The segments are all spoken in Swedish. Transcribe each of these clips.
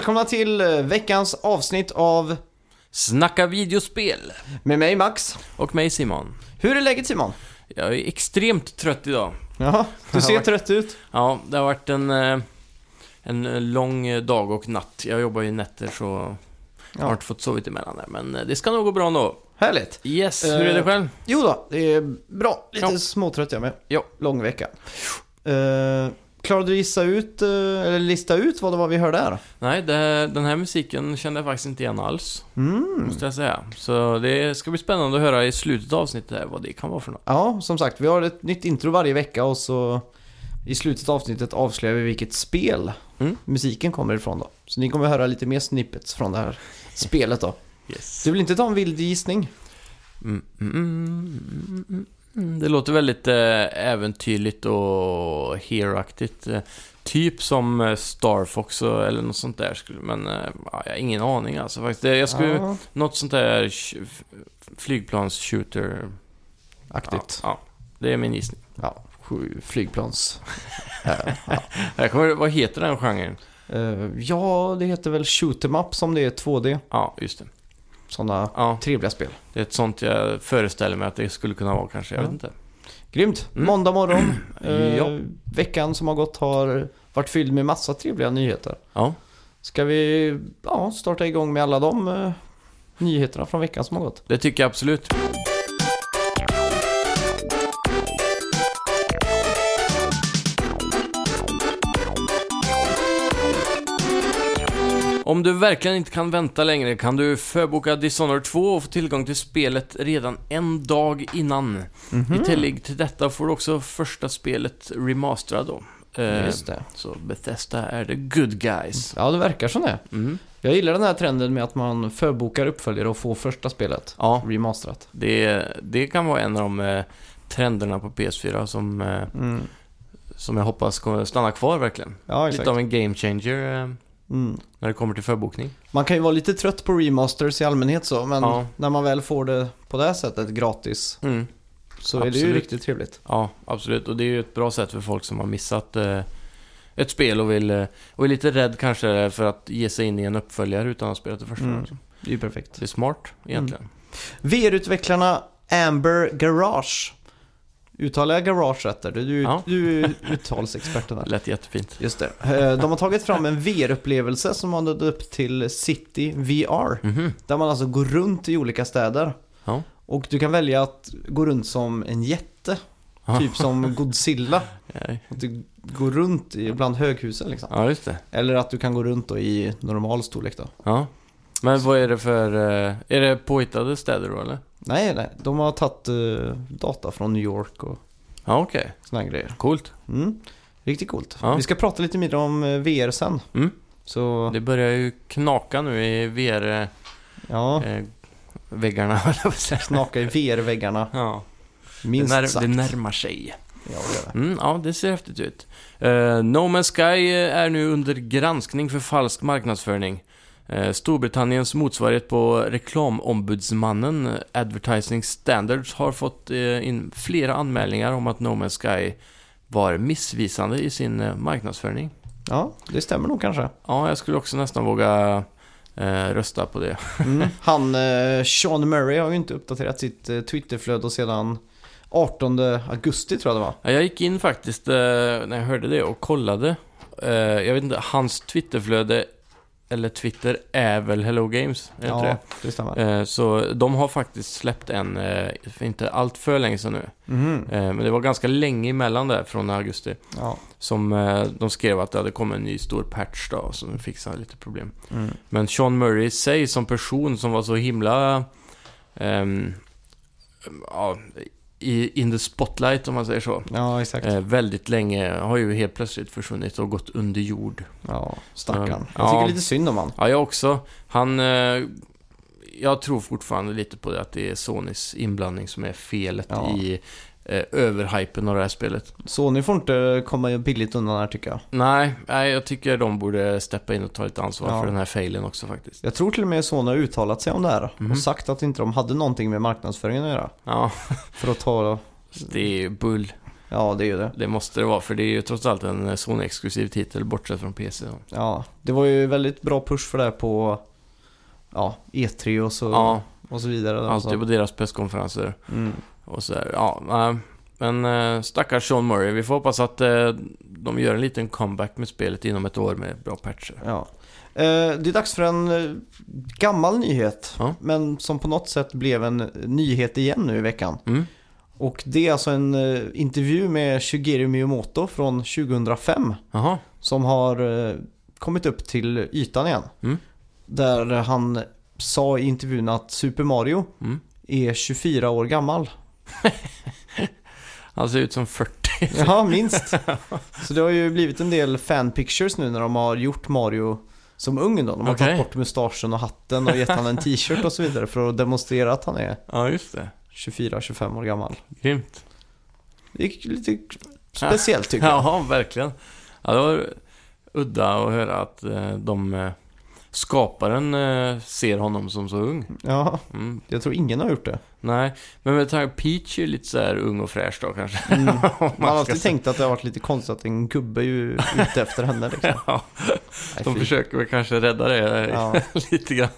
Eh, välkomna till eh, veckans avsnitt av Snacka videospel! med mig Max. Och mig Simon. Hur är läget Simon? Jag är extremt trött idag. Ja, du ser trött ut. Ja, det har varit en, eh, en lång eh, dag och natt. Jag jobbar ju nätter så jag har inte fått sovit emellan där. Men eh, det ska nog gå bra ändå. Härligt. Yes, Eh, hur är det själv? Jo då, det är bra. Lite Ja. småtrött jag med. Ja. Lång vecka. Uh, klarade du gissa ut, eh, eller lista ut vad det var vi hörde här? Nej, det, den här musiken kände jag faktiskt inte igen alls. Mm. Måste jag säga. Så det ska bli spännande att höra i slutet av avsnittet här vad det kan vara för något. Ja, som sagt, vi har ett nytt intro varje vecka och så i slutet av avsnittet avslöjar vi vilket spel Mm. musiken kommer ifrån då. Så ni kommer höra lite mer snippets från det här spelet då. Yes. Du vill inte ta en vild gissning? Mm, mm. Det låter väldigt eh, äventyrligt och heroaktigt. Eh, typ som eh, Star Fox eller något sånt där. Men ja, jag har ingen aning alltså faktiskt. Jag skulle, Ja, Något sånt där flygplans-shooter. Ja, aktigt. ja, det är min gissning. Ja, flygplans. Ja. Kommer, vad heter den genren? Ja, det heter väl shoot 'em up som det är 2D. Ja, just det. Sådana Ja, trevliga spel. det är ett sånt jag föreställer mig att det skulle kunna vara kanske. Jag Ja. vet inte. Grymt. Mm. Måndag morgon. Eh, Ja. Veckan som har gått har varit fylld med massa trevliga nyheter. Ja, Ska vi ja, starta igång med alla de eh, nyheterna från veckan som har gått? det tycker jag absolut. Om du verkligen inte kan vänta längre kan du förboka Dishonored 2 och få tillgång till spelet redan en dag innan. Mhm. I tillägg till detta får du också första spelet remasterad då. Eh, Just det. Så Bethesda är the good guys. Ja, det verkar som det. Mm. Jag gillar den här trenden med att man förbokar uppföljare och får första spelet Ja, remasterat. det, det kan vara en av de eh, trenderna på PS4 som, eh, Mm. som jag hoppas kommer stanna kvar verkligen. Ja. Lite av en game changer Mm. när det kommer till förbokning. Man kan ju vara lite trött på remasters i allmänhet så, men Ja. när man väl får det på det här sättet gratis Mm. så är det ju Absolut. riktigt trevligt. Ja, absolut. Och det är ju ett bra sätt för folk som har missat eh, ett spel och vill eh, och är lite rädd kanske för att ge sig in i en uppföljare utan att ha spelat det första. Mm. också. Det är ju perfekt. Det är smart egentligen. VR-utvecklarna Amber Garage. Uttalar jag Garage rätt där? Du, Ja. du är uttalsexperten där. lät jättefint. Just det. Eh, De har tagit fram en VR-upplevelse som man döpt till City VR. Mhm. Där man alltså går runt i olika städer. Ja. Och du kan välja att gå runt som en jätte. Ja. Typ som Godzilla. Att du går runt i- bland höghusen liksom. Eller att du kan gå runt i normal storlek då. Men vad är det för... eh, Är det påhittade städer då eller? Nej, nej. De har tagit eh, data från New York och Ja, okej. såna här grejer. Coolt. Mm. Riktigt coolt. Ja. Vi ska prata lite mer om eh, VR sen. Mm. Så, Det börjar ju knaka nu i VR-väggarna, ja. eh, väggarna, höll jag på att säga. Knaka i VR-väggarna. Ja, det, Minst när, sagt. det närmar sig. Ja, det gör det. Mm, ja, det ser häftigt ut. Uh, no Man's Sky eh, är nu under granskning för falsk marknadsföring. Eh, Storbritanniens motsvarighet på reklamombudsmannen eh, Advertising Standards har fått eh, in flera anmälningar om att No Man's Sky var missvisande i sin marknadsföring. Ja, det stämmer nog kanske. Ja, jag skulle också nästan våga eh, rösta på det. Mm. Han, eh, Sean Murray har ju inte uppdaterat sitt eh, Twitterflöde sedan 18 augusti tror jag det var. Ja, Jag gick in faktiskt eh, när jag hörde det och kollade. Jag vet inte, hans Twitterflöde eller Twitter är väl Hello Games? Är Ja, det? det stämmer. Eh, så de har faktiskt släppt en, eh, för inte allt för länge sedan nu. Eh, men det var ganska länge emellan där, från augusti. Ja. Som de skrev att det hade kommit en ny stor patch då, som fixade lite problem. Mm. Men Sean Murray i sig som person som var så himla... ehm, ja, i, in the spotlight om man säger så. ja, exakt. Eh, väldigt länge har ju helt plötsligt försvunnit och gått under jord. Ja, stackarn. Ja. Jag tycker Ja. lite synd om han. Ja, jag också. Han... Eh, jag tror fortfarande lite på det att det är Sonys inblandning som är felet Ja. i eh, överhypen av det här spelet. Sony får inte komma billigt undan här tycker jag. Nej, nej, jag tycker de borde steppa in och ta lite ansvar Ja. för den här failen också faktiskt. Jag tror till och med Sony har uttalat sig om det här Mhm. och sagt att inte de hade någonting med marknadsföringen att göra. Ja, För att ta... det är bull. Ja, det är ju det. Det måste det vara, för det är ju trots allt en eh, Sony-exklusiv titel bortsett från PC. då. Ja, det var ju väldigt bra push för det här på ja, E3 och så, Ja, och så vidare. alltid på deras presskonferenser Mm. Och så. Ja, men eh, stackars Sean Murray. Vi får hoppas att eh, de gör en liten comeback med spelet inom ett år med bra patcher. Ja. Eh, det är dags för en gammal nyhet, Ja. men som på något sätt blev en nyhet igen nu i veckan. Mm. Och det är alltså en intervju med Shigeru Miyamoto från 2005 Jaha, som har kommit upp till ytan igen. Mm. Där han sa i intervjun att Super Mario mm. är 24 år gammal. han ser ut som 40. Ja, minst. Så det har ju blivit en del fanpictures nu när de har gjort Mario som ung då. De har Okej. tagit bort mustaschen och hatten och gett han en t-shirt och så vidare för att demonstrera att han är Ja, just det. 24-25 år gammal. Grymt. Det är lite speciellt tycker jag. Ja, verkligen. Ja, det var udda att höra att eh, de eh, skaparen eh, ser honom som så ung. Ja, Mm. jag tror ingen har gjort det. Nej, men med tanke Peach är lite så här ung och fräsch då kanske. Mm. Man har alltid tänkt att det har varit lite konstigt att en gubbe är ju ute efter henne liksom. Ja, Nej, de fy. försöker väl kanske rädda det Ja. lite grann.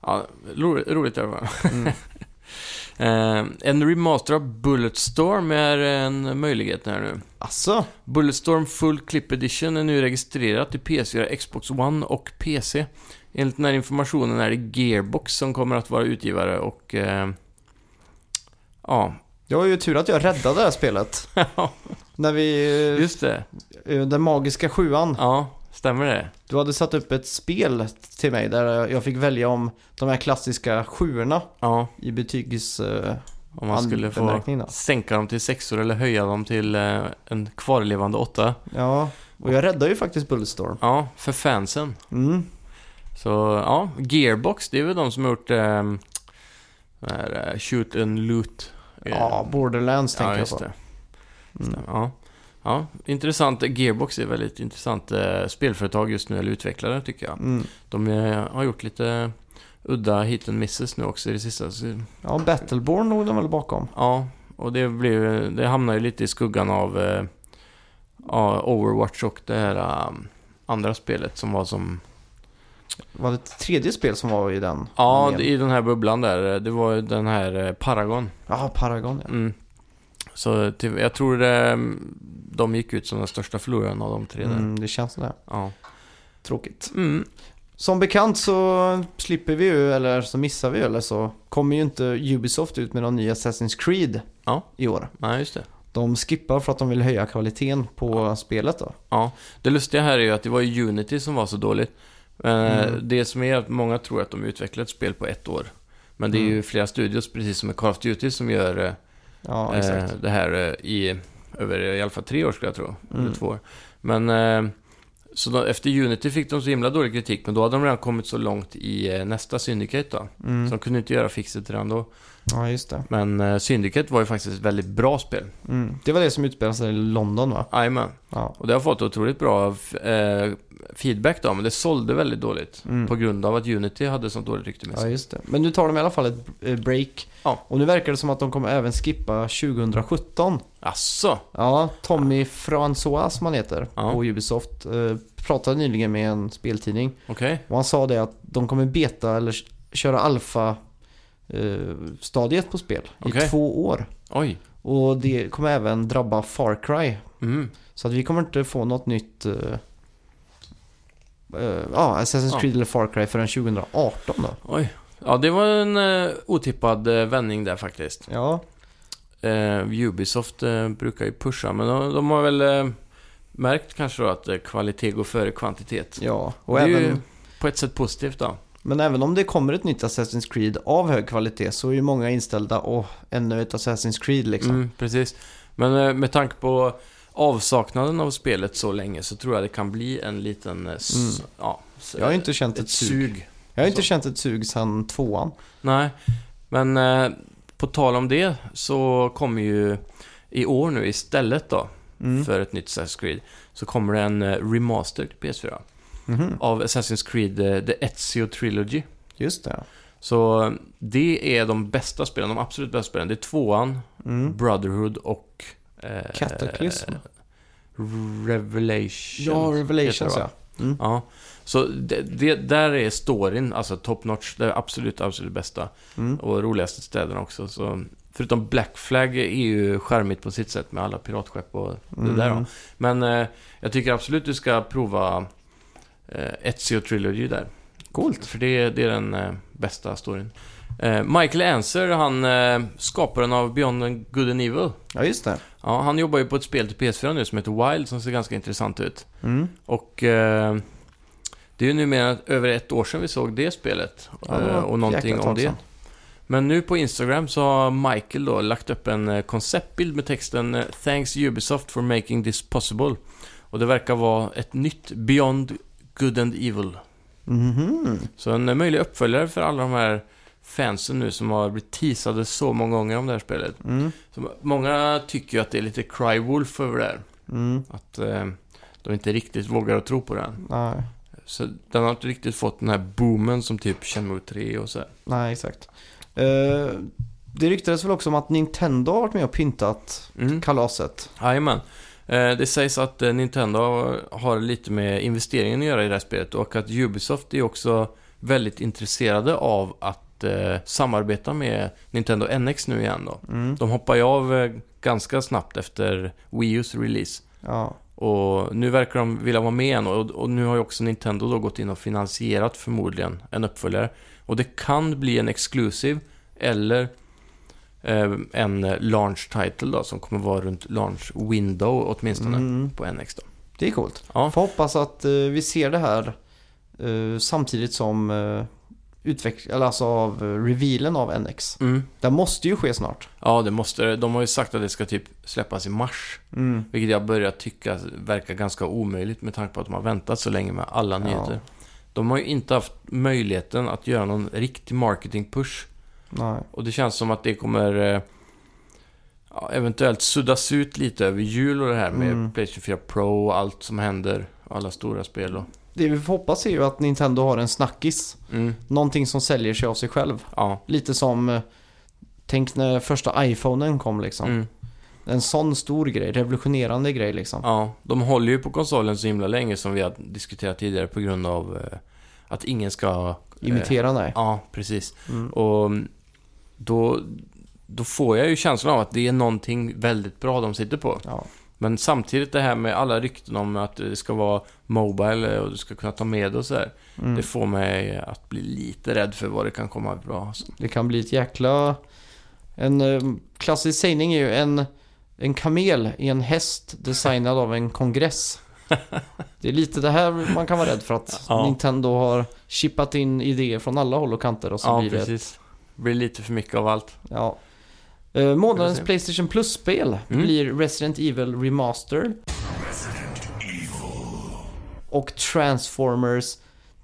Ja, roligt, roligt i alla fall. Mm. Eh, en remaster av Bulletstorm är en möjlighet här nu. Alltså, Bulletstorm Full Clip Edition är nu registrerat i PS4, Xbox One och PC. Enligt den här informationen är det Gearbox som kommer att vara utgivare och... Eh, ja, det var ju tur att jag räddade det här spelet. När vi, just det. eh, den magiska sjuan, Ja, stämmer det? du hade satt upp ett spel till mig där jag fick välja om de här klassiska sjuorna Ja, i betygs... eh, om man skulle få sänka dem till sexor eller höja dem till eh, en kvarlevande åtta. Ja, och jag räddade ju faktiskt Bulletstorm. Ja, för fansen. Mm. Så ja, Gearbox, det är väl de som har gjort eh, här, eh, Shoot and Loot. Ja, Borderlands tänker ja, jag just på. det. Mm. Ja. Ja, intressant. Gearbox är väldigt intressant eh, spelföretag just nu, eller utvecklare tycker jag. Mm. De eh, har gjort lite udda hit and misses nu också i det sista. Ja, Battleborn låg de väl bakom. ja, och det, blev, det hamnar ju lite i skuggan av eh, ja, Overwatch och det här um, andra spelet som var som... Var det ett tredje spel som var i den? Ja, i den här bubblan där. Det var ju den här eh, Paragon. Ja, Paragon ja. Mm. Så jag tror det, de gick ut som den största förloraren av de tre där. Mm, det känns sådär. Ja. Tråkigt. Mm. Som bekant så slipper vi ju, eller så missar vi ju, eller så kommer ju inte Ubisoft ut med någon ny Assassin's Creed Ja. i år. Nej, just det. De skippar för att de vill höja kvaliteten på spelet då. Ja. Det lustiga här är ju att det var ju Unity som var så dåligt. Eh, Mm. Det som är att många tror att de utvecklar ett spel på ett år. Men det är Mm. ju flera studios, precis som med Call of Duty, som gör eh, Ja, eh, exakt. det här eh, i över i alla fall tre år skulle jag tro. Eller Mm. två år. Men eh, så då, efter Unity fick de så himla dålig kritik, men då hade de redan kommit så långt i nästa Syndicate då. Så Mm. de kunde inte göra fixet redan då. Ja, just det. Men eh, Syndicate var ju faktiskt ett väldigt bra spel. Mm. Det var det som utspelade sig i London va? Jajamän. Ja. Och det har fått otroligt bra eh, feedback då, men det sålde väldigt dåligt. Mm. På grund av att Unity hade sånt dåligt rykte med Ja, sig. just det. Men nu tar de i alla fall ett eh, break. Ja. Och nu verkar det som att de kommer även skippa 2017. Asså? Ja, Tommy François som han heter Ja. på Ubisoft eh, pratade nyligen med en speltidning. Okej. Och han sa det att de kommer beta eller köra alfa stadiet på spel Okej. i två år. Oj. Och det kommer även drabba Far Cry. Mm. Så att vi kommer inte få något nytt eh, eh, ja, Assassin's Ja. Creed eller Far Cry förrän 2018 då. Oj. Ja, det var en eh, otippad eh, vändning där faktiskt. Ja, Eh, Ubisoft eh, brukar ju pusha, men de, de har väl eh, märkt kanske då att eh, kvalitet går före kvantitet. ja. Och det är även, ju på ett sätt positivt då. Men även om det kommer ett nytt Assassin's Creed av hög kvalitet så är ju många inställda åh, ännu ett Assassin's Creed liksom. Mm, precis. Men eh, med tanke på avsaknaden av spelet så länge så tror jag det kan bli en liten... eh, Mm. Ja, Jag har inte känt ett, ett sug. sug. Jag har inte Så. känt ett sug sedan tvåan. Nej, men eh, på tal om det så kommer ju i år nu istället då Mm. för ett nytt Assassin's Creed så kommer det en remaster till PS4 Mhm. av Assassin's Creed eh, The Ezio Trilogy. Just det. Så det är de bästa spelen, de absolut bästa spelen. Det är tvåan, Mm. Brotherhood och Eh, Cataclysm. Revelation. Ja, Revelations va? ja. Mm. Ja, så det, det, där är storyn, alltså top notch, det är absolut, absolut bästa. Mm. Och roligaste städerna också. Så, förutom Black Flag är ju charmigt på sitt sätt med alla piratskepp och det där. Mm. Då. Men eh, jag tycker absolut du ska prova Ezio Trilogy där. Coolt. För det, det är den eh, bästa storyn. Eh, Michael Anser, han eh, skaparen av Beyond Good and Evil. Ja, just det. Ja, han jobbar ju på ett spel till PS4 nu som heter Wild som ser ganska intressant ut. Mm. Och eh, det är ju numera över ett år sedan vi såg det spelet. Ja, det eh, och någonting om det. Men nu på Instagram så har Michael då lagt upp en eh, konceptbild med texten eh, “Thanks Ubisoft for making this possible”. Och det verkar vara ett nytt Beyond Good and Evil. Mhm. Så en möjlig uppföljare för alla de här fansen nu som har blivit teasade så många gånger om det här spelet. Mm. Så många tycker ju att det är lite Cry Wolf över det här. Mm. Att eh, de inte riktigt vågar att tro på den. Nej. Så den har inte riktigt fått den här boomen som typ Shenmue 3 och så här. Nej, exakt. Eh, det ryktades väl också om att Nintendo har varit med och pyntat Mm. kalaset. Jajamän. Eh, Det sägs att eh, Nintendo har lite med investeringen att göra i det här spelet och att Ubisoft är också väldigt intresserade av att eh, samarbeta med Nintendo NX nu igen då. Mm. De hoppar ju av ganska snabbt efter Wii U's release. Ja. Och nu verkar de vilja vara med igen och, och nu har ju också Nintendo då gått in och finansierat förmodligen en uppföljare. Och det kan bli en exclusive eller en launch title då som kommer vara runt launch window åtminstone Mm. på NX då. Det är coolt. Ja, Får hoppas att eh, vi ser det här eh, samtidigt som uh, utveck- eller alltså av uh, revealen av NX. mm. Det måste ju ske snart. ja det måste. De har ju sagt att det ska typ släppas i mars. Mm. Vilket jag börjar tycka verkar ganska omöjligt med tanke på att de har väntat så länge med alla Ja. nyheter. De har ju inte haft möjligheten att göra någon riktig marketing push. Nej. Och det känns som att det kommer eh, ja, eventuellt suddas ut lite över jul och det här med Mm. Playstation 4 Pro och allt som händer. Alla stora spel och... Det vi får hoppas är ju att Nintendo har en snackis. Mm, Någonting som säljer sig av sig själv. ja. Lite som, eh, tänk när första iPhonen kom liksom. Mm, En sån stor grej, revolutionerande grej liksom. ja. De håller ju på konsolen så himla länge som vi har diskuterat tidigare på grund av eh, att ingen ska... eh, Imitera, nej. Ja, precis. Mm. Och då, då får jag ju känslan av att det är någonting väldigt bra de sitter på. Ja. Men samtidigt det här med alla rykten om att det ska vara Mobile och du ska kunna ta med och så här. Mm. Det får mig att bli lite rädd för vad det kan komma bra. alltså. Det kan bli ett jäkla... En eh, klassisk sägning är ju en, en kamel i en häst designad av en kongress. Det är lite det här man kan vara rädd för att Ja. Nintendo har chippat in idéer från alla håll och kanter och så Ja, blir det... precis. Det blir lite för mycket av allt. Ja. Eh, månadens. Playstation Plus-spel Mm. blir Resident Evil Remaster. Och Transformers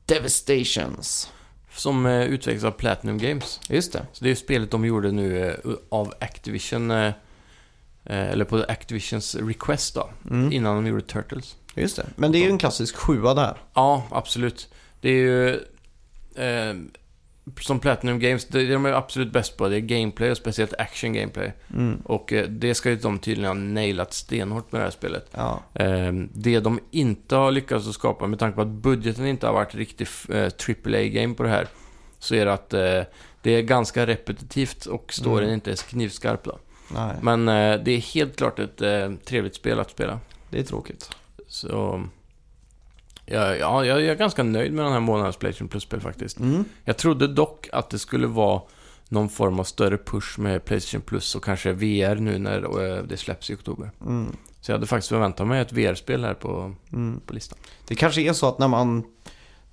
Devastations. Som eh, utvecklas av Platinum Games. Just det. Så det är spelet de gjorde nu eh, av Activision. Eh, eh, eller på Activisions request då. Mm. Innan de gjorde Turtles. Just det. Men det är ju en klassisk sjua där. Ja, absolut. Det är ju... Som Platinum Games, det, de är absolut bäst på det är gameplay och speciellt action gameplay. Mm. Och eh, det ska ju de tydligen ha nailat stenhårt med det här spelet. Ja. Eh, det de inte har lyckats att skapa, med tanke på att budgeten inte har varit riktigt eh, AAA-game på det här, så är det att eh, det är ganska repetitivt och storyn Mm. inte är knivskarp då. Nej, Men det är helt klart ett trevligt spel att spela. det är tråkigt. Så... Ja, ja, jag är ganska nöjd med den här månadens Playstation Plus-spel faktiskt. Mm. Jag trodde dock att det skulle vara någon form av större push med Playstation Plus och kanske VR nu när eh, det släpps i oktober. Mm. Så jag hade faktiskt förväntat mig ett VR-spel här på, Mm. på listan. Det kanske är så att när man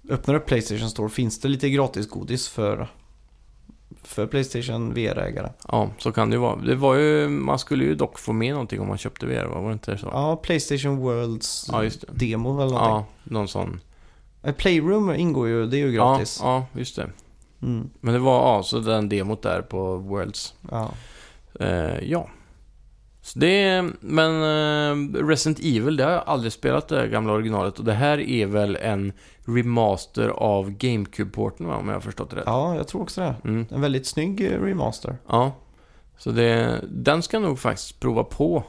öppnar upp Playstation Store finns det lite gratis godis för, för Playstation VR-ägare. Ja, så kan det ju vara. Det var ju, man skulle ju dock få med någonting om man köpte VR, va? var det inte så? Ja, Playstation Worlds Ja, demo eller någonting. Ja, någon sån. Eh, Playroom ingår ju, det är ju gratis. Ja, ja, just det. Mm. Men det var ja, så den demot där på Worlds. ja. Eh, ja. Så det, men eh, Resident Evil, det har jag aldrig spelat det gamla originalet. Och det här är väl en remaster av GameCube-porten om jag har förstått det rätt? ja, jag tror också det. Mm. En väldigt snygg eh, remaster. Ja. Så det, den ska jag nog faktiskt prova på.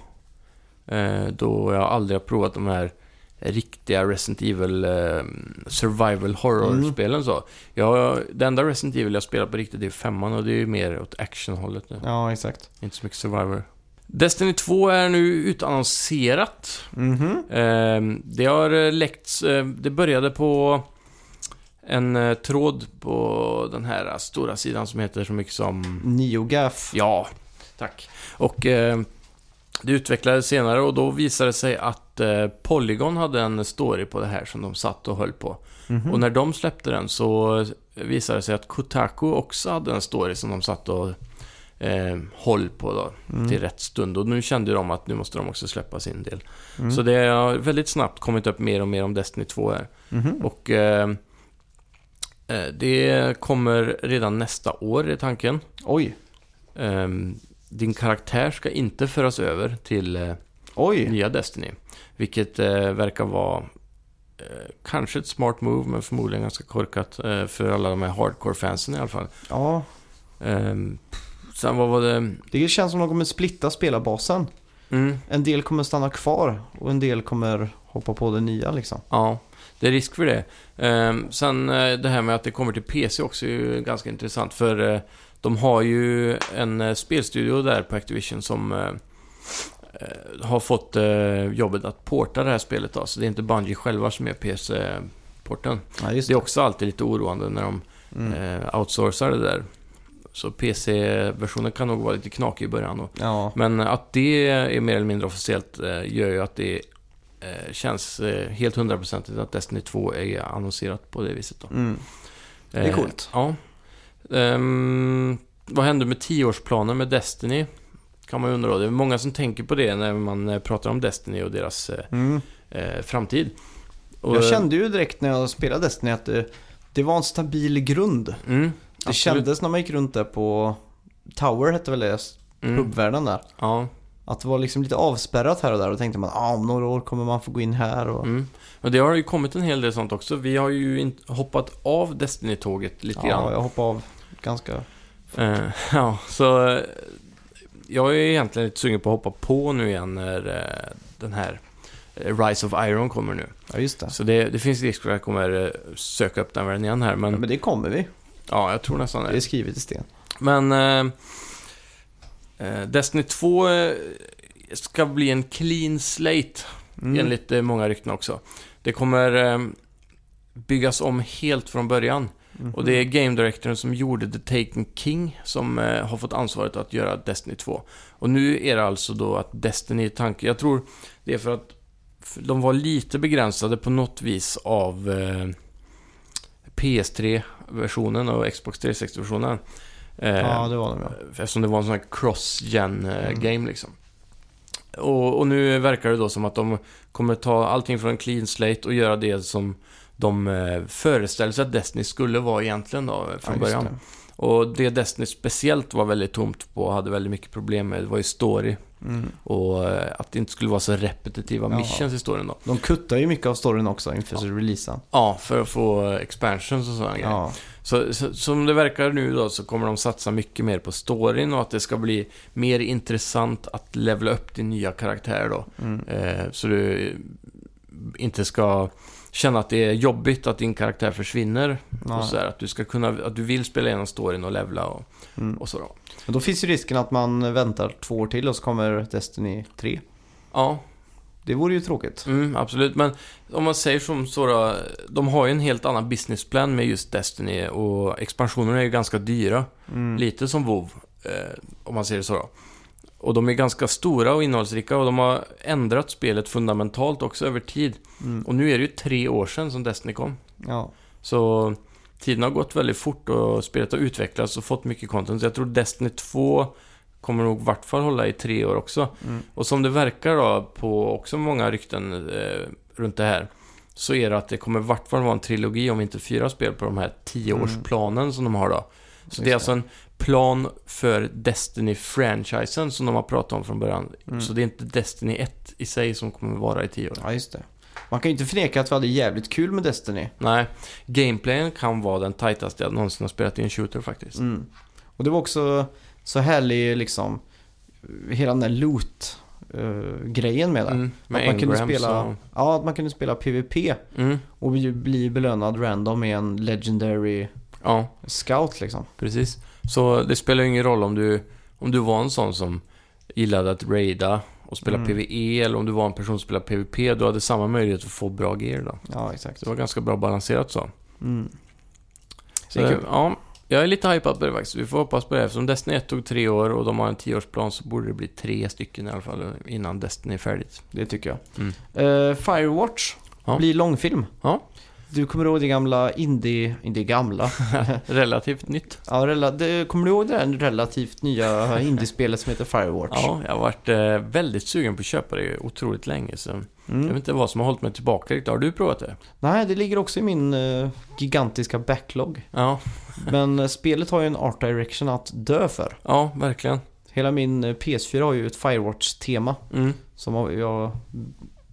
Eh, då jag aldrig har provat de här riktiga Resident Evil eh, survival horror-spelen så. Jag, det enda Resident Evil jag spelar på riktigt är femman och det är ju mer åt action-hållet nu. Ja, exakt. Inte så mycket survivor. Destiny 2 är nu utannonserat. Mhm. Eh, det har eh, läckts, eh, det började på en eh, tråd på den här stora sidan som heter så mycket som... NeoGaf. Ja, tack. Och eh, det utvecklades senare och då visade det sig att eh, Polygon hade en story på det här som de satt och höll på. Mhm. Och när de släppte den så visade det sig att Kotaku också hade en story som de satt och eh, höll på då Mm. till rätt stund. Och nu kände de att nu måste de också släppa sin del. Mm. Så det har väldigt snabbt kommit upp mer och mer om Destiny 2 här. Mhm. Och eh, eh, det kommer redan nästa år i tanken. Oj. Ehm, din karaktär ska inte föras över till eh, Oj. nya Destiny. Vilket eh, verkar vara eh, kanske ett smart move, men förmodligen ganska korkat eh, för alla de här hardcore-fansen i alla fall. Ja. Sen vad var det? Det känns som att de kommer splitta spelarbasen. Mm, En del kommer stanna kvar och en del kommer hoppa på det nya liksom. ja, det är risk för det. Ehm, sen eh, det här med att det kommer till PC också är ju ganska intressant. För eh, de har ju en eh, spelstudio där på Activision som har fått jobbet att porta det här spelet. Då. Så det är inte Bungie själva som gör PC-porten. Ja, just Det är också alltid lite oroande när de Mm. outsourcar det där. Så PC-versionen kan nog vara lite knakig i början. Och, Ja. men att det är mer eller mindre officiellt eh, gör ju att det eh, känns eh, helt hundraprocentigt att Destiny 2 är annonserat på det viset. Då. Mm. Det är coolt. Ja. Ehm, vad hände med tioårsplanen med Destiny? Kan man ju undra. Det är många som tänker på det när man pratar om Destiny och deras Mm. eh, framtid. Och, Jag kände ju direkt när jag spelade Destiny att det, det var en stabil grund. Mm, Det absolut. kändes när man gick runt där på Tower hette väl det, Mm, där. ja. Att det var liksom lite avspärrat här och där och tänkte man ah, om några år kommer man få gå in här och... Mm. Och det har ju kommit en hel del sånt också. Vi har ju hoppat av Destiny-tåget lite Ja, grann. jag hoppade av ganska... Eh, ja, så eh, jag är egentligen lite sugen på att hoppa på nu igen när eh, den här eh, Rise of Iron kommer nu. Ja, just det. Så det, det finns risk för att jag kommer söka upp den världen igen här, men Ja, men det kommer vi. Ja, jag tror nästan Det är det. skrivet i sten. Men eh, eh, Destiny 2 eh, ska bli en clean slate, Mm. enligt eh, många rykten också. Det kommer eh, byggas om helt från början. Mhm. Och det är game directorn som gjorde The Taken King som eh, har fått ansvaret att göra Destiny 2. Och nu är det alltså då att Destiny tanke, jag tror det är för att de var lite begränsade på något vis av eh, PS3-versionen och Xbox 360-versionen. Eh, Ja, det var det ja. Eftersom det var en sån här cross-gen eh, Mm. liksom. Och, och nu verkar det då som att de kommer ta allting från clean slate och göra det som de eh, föreställer sig att Destiny skulle vara egentligen då, Ja, från just början. det. Och det Destiny speciellt var väldigt tomt på och hade väldigt mycket problem med, det var ju story. Mm. Och eh, att det inte skulle vara så repetitiva Ja. missions i storyn då. De kuttar ju mycket av storyn också inför releasen. Ja, för att få expansions och sådana grejer. Ja. Så, så som det verkar nu då så kommer de satsa mycket mer på storyn och att det ska bli mer intressant att levela upp din nya karaktär då. Mm. Eh, så du inte ska känna att det är jobbigt att din karaktär försvinner. Och så här, att du ska kunna, att du vill spela igenom storyn och levla och, Mm. och så då. Men då finns ju risken att man väntar två år till och så kommer Destiny 3. Ja, Det vore ju tråkigt. mm, absolut. Men om man säger som så då, de har ju en helt annan businessplan med just Destiny och expansionerna är ju ganska dyra. Mm. Lite som WoW, eh, om man säger så då. Och de är ganska stora och innehållsrika och de har ändrat spelet fundamentalt också över tid. Mm. Och nu är det ju tre år sedan som Destiny kom. Ja. Så tiden har gått väldigt fort och spelet har utvecklats och fått mycket content. Så jag tror Destiny 2 kommer nog i vart fall hålla i tre år också. Mm. Och som det verkar då på också många rykten eh, runt det här. Så är det att det kommer i vart fall vara en trilogi om inte fyra spel på de här tioårsplanen som de har då. Så Just det är alltså en plan för Destiny-franchisen som de har pratat om från början. Mm. Så det är inte Destiny 1 i sig som kommer vara i tio år. Ja, just det. Man kan ju inte förneka att vi hade jävligt kul med Destiny. Nej, gameplayen kan vara den tajtaste jag någonsin har spelat i en shooter faktiskt. Mm. Och det var också så härlig liksom, hela den där loot eh, grejen med det. Mm, med att man kunde spela, och... ja, att man kunde spela PVP Mm, och bli, bli belönad random med en legendary ja, scout liksom. precis. Så det spelar ju ingen roll om du, om du var en sån som gillade att raida och spela Mm. PVE eller om du var en person som spelade PVP. Du hade samma möjlighet att få bra gear då. Ja, exakt. Så det var ganska bra balanserat så. Mm. så Det är kul. ja, jag är lite hypad på det faktiskt. Vi får hoppas på det. Eftersom Destiny 1 tog tre år och de har en tioårsplan så borde det bli tre stycken i alla fall innan Destiny är färdigt. Det tycker jag. Mm. Eh, Firewatch Ja. blir långfilm. Ja. Du kommer ihåg det gamla indie, inte gamla. Relativt nytt. ja, rela, det, kommer du ihåg det där relativt nya indiespelet som heter Firewatch? Ja, jag har varit eh, väldigt sugen på att köpa det otroligt länge. Så jag Mm. vet inte vad som har hållit mig tillbaka riktigt. Har du provat det? Nej, det ligger också i min eh, gigantiska backlog. Ja, Men eh, spelet har ju en art direction att dö för. ja verkligen. Hela min eh, PS4 har ju ett Firewatch-tema. Mm. Som jag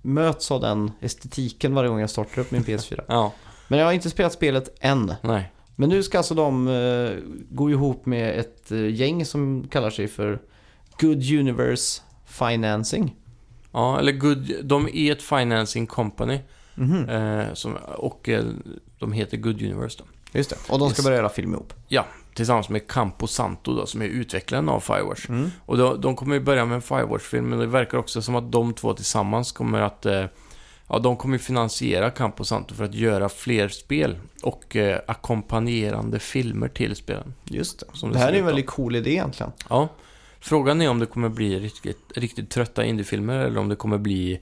möts av den estetiken varje gång jag startar upp min PS4. Ja, Men jag har inte spelat spelet än. nej. Men nu ska alltså de eh, gå ihop med ett eh, gäng som kallar sig för Good Universe Financing. Ja, eller good, de är ett financing company Mhm. eh, som, och eh, de heter Good Universe då. Just det. Och de ska Yes. börja göra film ihop. Tillsammans med Campo Santo då, som är utvecklaren av Firewatch. Mm. Och då, de kommer ju börja med en Firewatch-film, men det verkar också som att de två tillsammans kommer att... Eh, ja, de kommer finansiera Campo Santo för att göra fler spel och eh, ackompanjerande filmer till spelen. Just det. Som det här är en väldigt cool idé egentligen. Ja. Frågan är om det kommer bli riktigt, riktigt trötta indiefilmer eller om det kommer bli...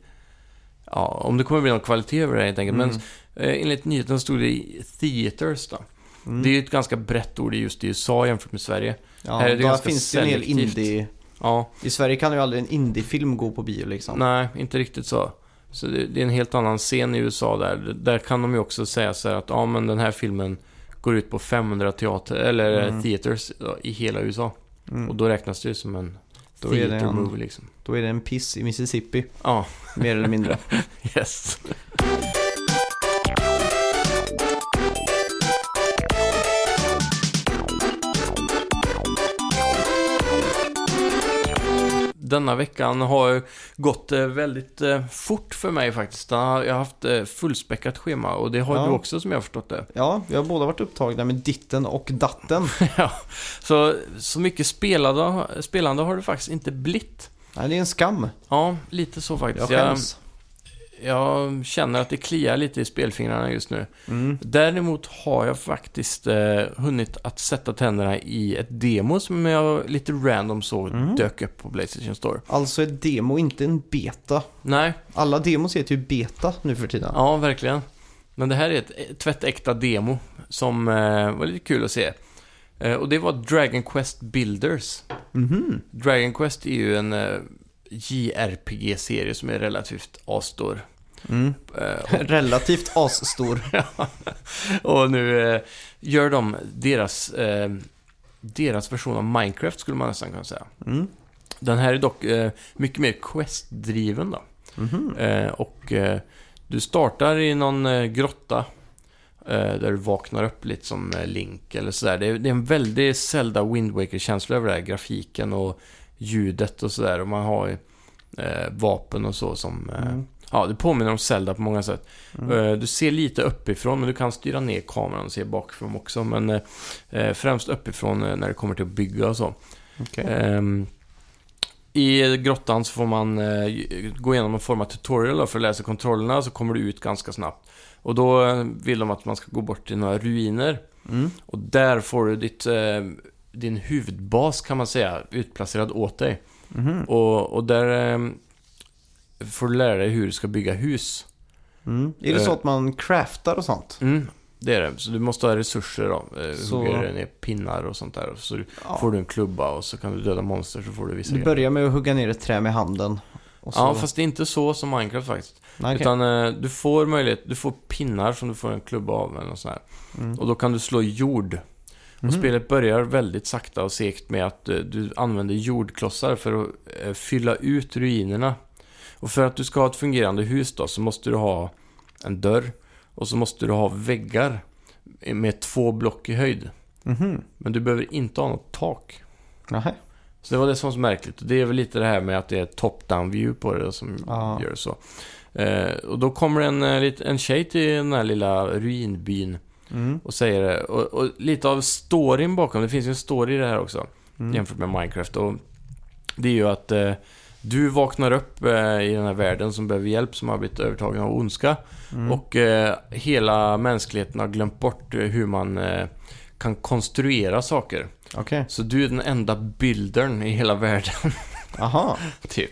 Ja, om det kommer bli någon kvalitet över det helt enkelt. Mm. Men eh, enligt nyheten stod det i theaters då. Mm. Det är ju ett ganska brett ord i just i USA jämfört med Sverige. ja, här är det ganska finns det en hel indie... Ja, I Sverige kan ju aldrig en indiefilm gå på bio liksom. nej, inte riktigt så. Så det, det är en helt annan scen i USA där. Där kan de ju också säga så här att ja, men den här filmen går ut på 500 teater, eller Mm. theaters i hela USA. Mm. Och då räknas det ju som en Då theater en- movie liksom. Då är det en piss i Mississippi, Ja, mer eller mindre. yes. Denna veckan har gått eh, väldigt eh, fort för mig faktiskt. Jag har haft eh, fullspäckat schema och det har Ja. du också som jag har förstått det. Ja, vi har båda varit upptagna med ditten och datten. ja. Så, så mycket spelade, spelande har det faktiskt inte blivit. Nej, det är en skam. Ja, lite så faktiskt. Jag, skäms. jag känner att det kliar lite i spelfingrarna just nu. Mm. Däremot har jag faktiskt eh, hunnit att sätta tänderna i ett demo som jag lite random såg Mm. dök upp på Playstation Store. Alltså ett demo, inte en beta. Nej, Alla demos heter ju beta nu för tiden. ja verkligen. Men det här är ett tvättäkta demo som eh, var lite kul att se. Eh, och det var Dragon Quest Builders. Mhm. Dragon Quest är ju en eh, JRPG-serie som är relativt asstor. Mm. Eh, Relativt asstor. Och nu eh, gör de deras, eh, deras version av Minecraft skulle man nästan kunna säga. Mm. Den här är dock mycket mer quest-driven då. Eh, och du startar i någon grotta där du vaknar upp lite som Link eller sådär. Det, är- det är en väldigt Zelda Wind Waker-känsla över det här. Grafiken och ljudet och sådär. Och man har ju eh, vapen och så som... Eh, Mm. Ja, det påminner om Zelda på många sätt. Mm. Eh, Du ser lite uppifrån, men du kan styra ner kameran och se bakifrån också. Men eh, eh, främst uppifrån när det kommer till att bygga och så. Okej. Ehm, I grottan så får man gå igenom en form av tutorial för att sig kontrollerna, så kommer du ut ganska snabbt. Och då vill de att man ska gå bort till några ruiner. Mm. Och där får du ditt, din huvudbas kan man säga, utplacerad åt dig. Mhm. Och, och där eh, får du lära dig hur du ska bygga hus. Mm. Är det Eh. så att man craftar och sånt? Mm, det är det. Så du måste ha resurser då. Eh, Så- Hugga ner pinnar och sånt där. Så Ja. får du en klubba och så kan du döda monster så får du vissa Du grejer. börjar med att hugga ner ett trä med handen. Så... Ja, fast det är inte så som Minecraft faktiskt. Okej. Utan eh, du får möjlighet, du får pinnar som du får en klubba av eller något sånt här. Mm. Och då kan du slå jord. Och Mhm. spelet börjar väldigt sakta och segt med att eh, du använder jordklossar för att eh, fylla ut ruinerna. Och för att du ska ha ett fungerande hus då så måste du ha en dörr och så måste du ha väggar med två block i höjd. Mhm. Men du behöver inte ha något tak. Nähä. Så det var det som var så märkligt. Och det är väl lite det här med att det är top-down view på det som Ja. gör det så. Eh, och då kommer en, eh, en tjej till den här lilla ruinbyn Mm. och säger det. Och, och lite av storyn bakom, det finns ju en story i det här också. Mm. jämfört med Minecraft. Och det är ju att eh, du vaknar upp eh, i den här världen som behöver hjälp, som har blivit övertagen av ondska. Mm. Och eh, hela mänskligheten har glömt bort eh, hur man eh, kan konstruera saker. Okej. Så du är den enda buildern i hela världen, Aha. typ.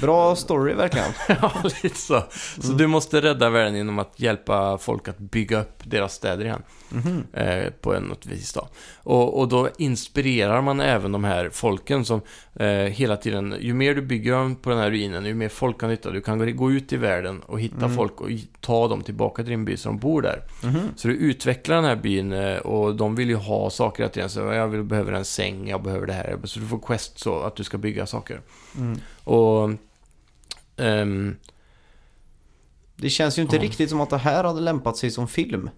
Bra story verkligen. ja, lite så. Så du måste rädda världen genom att hjälpa folk att bygga upp deras städer igen. Mhm. eh, på en något vis då. Och, och då inspirerar man även de här folken som eh, hela tiden, ju mer du bygger på den här ruinen, ju mer folk kan hitta. Du kan gå- ut i världen och hitta Mm. folk och ta dem tillbaka till din by så de bor där. Mhm. Så du utvecklar den här byn eh, och de vill ju ha saker hela tiden. Så jag vill, behöver en säng, jag behöver det här. Så du får quest så att du ska bygga saker. Mm. Och... ehm, Det känns ju inte Ja. riktigt som att det här hade lämpat sig som film.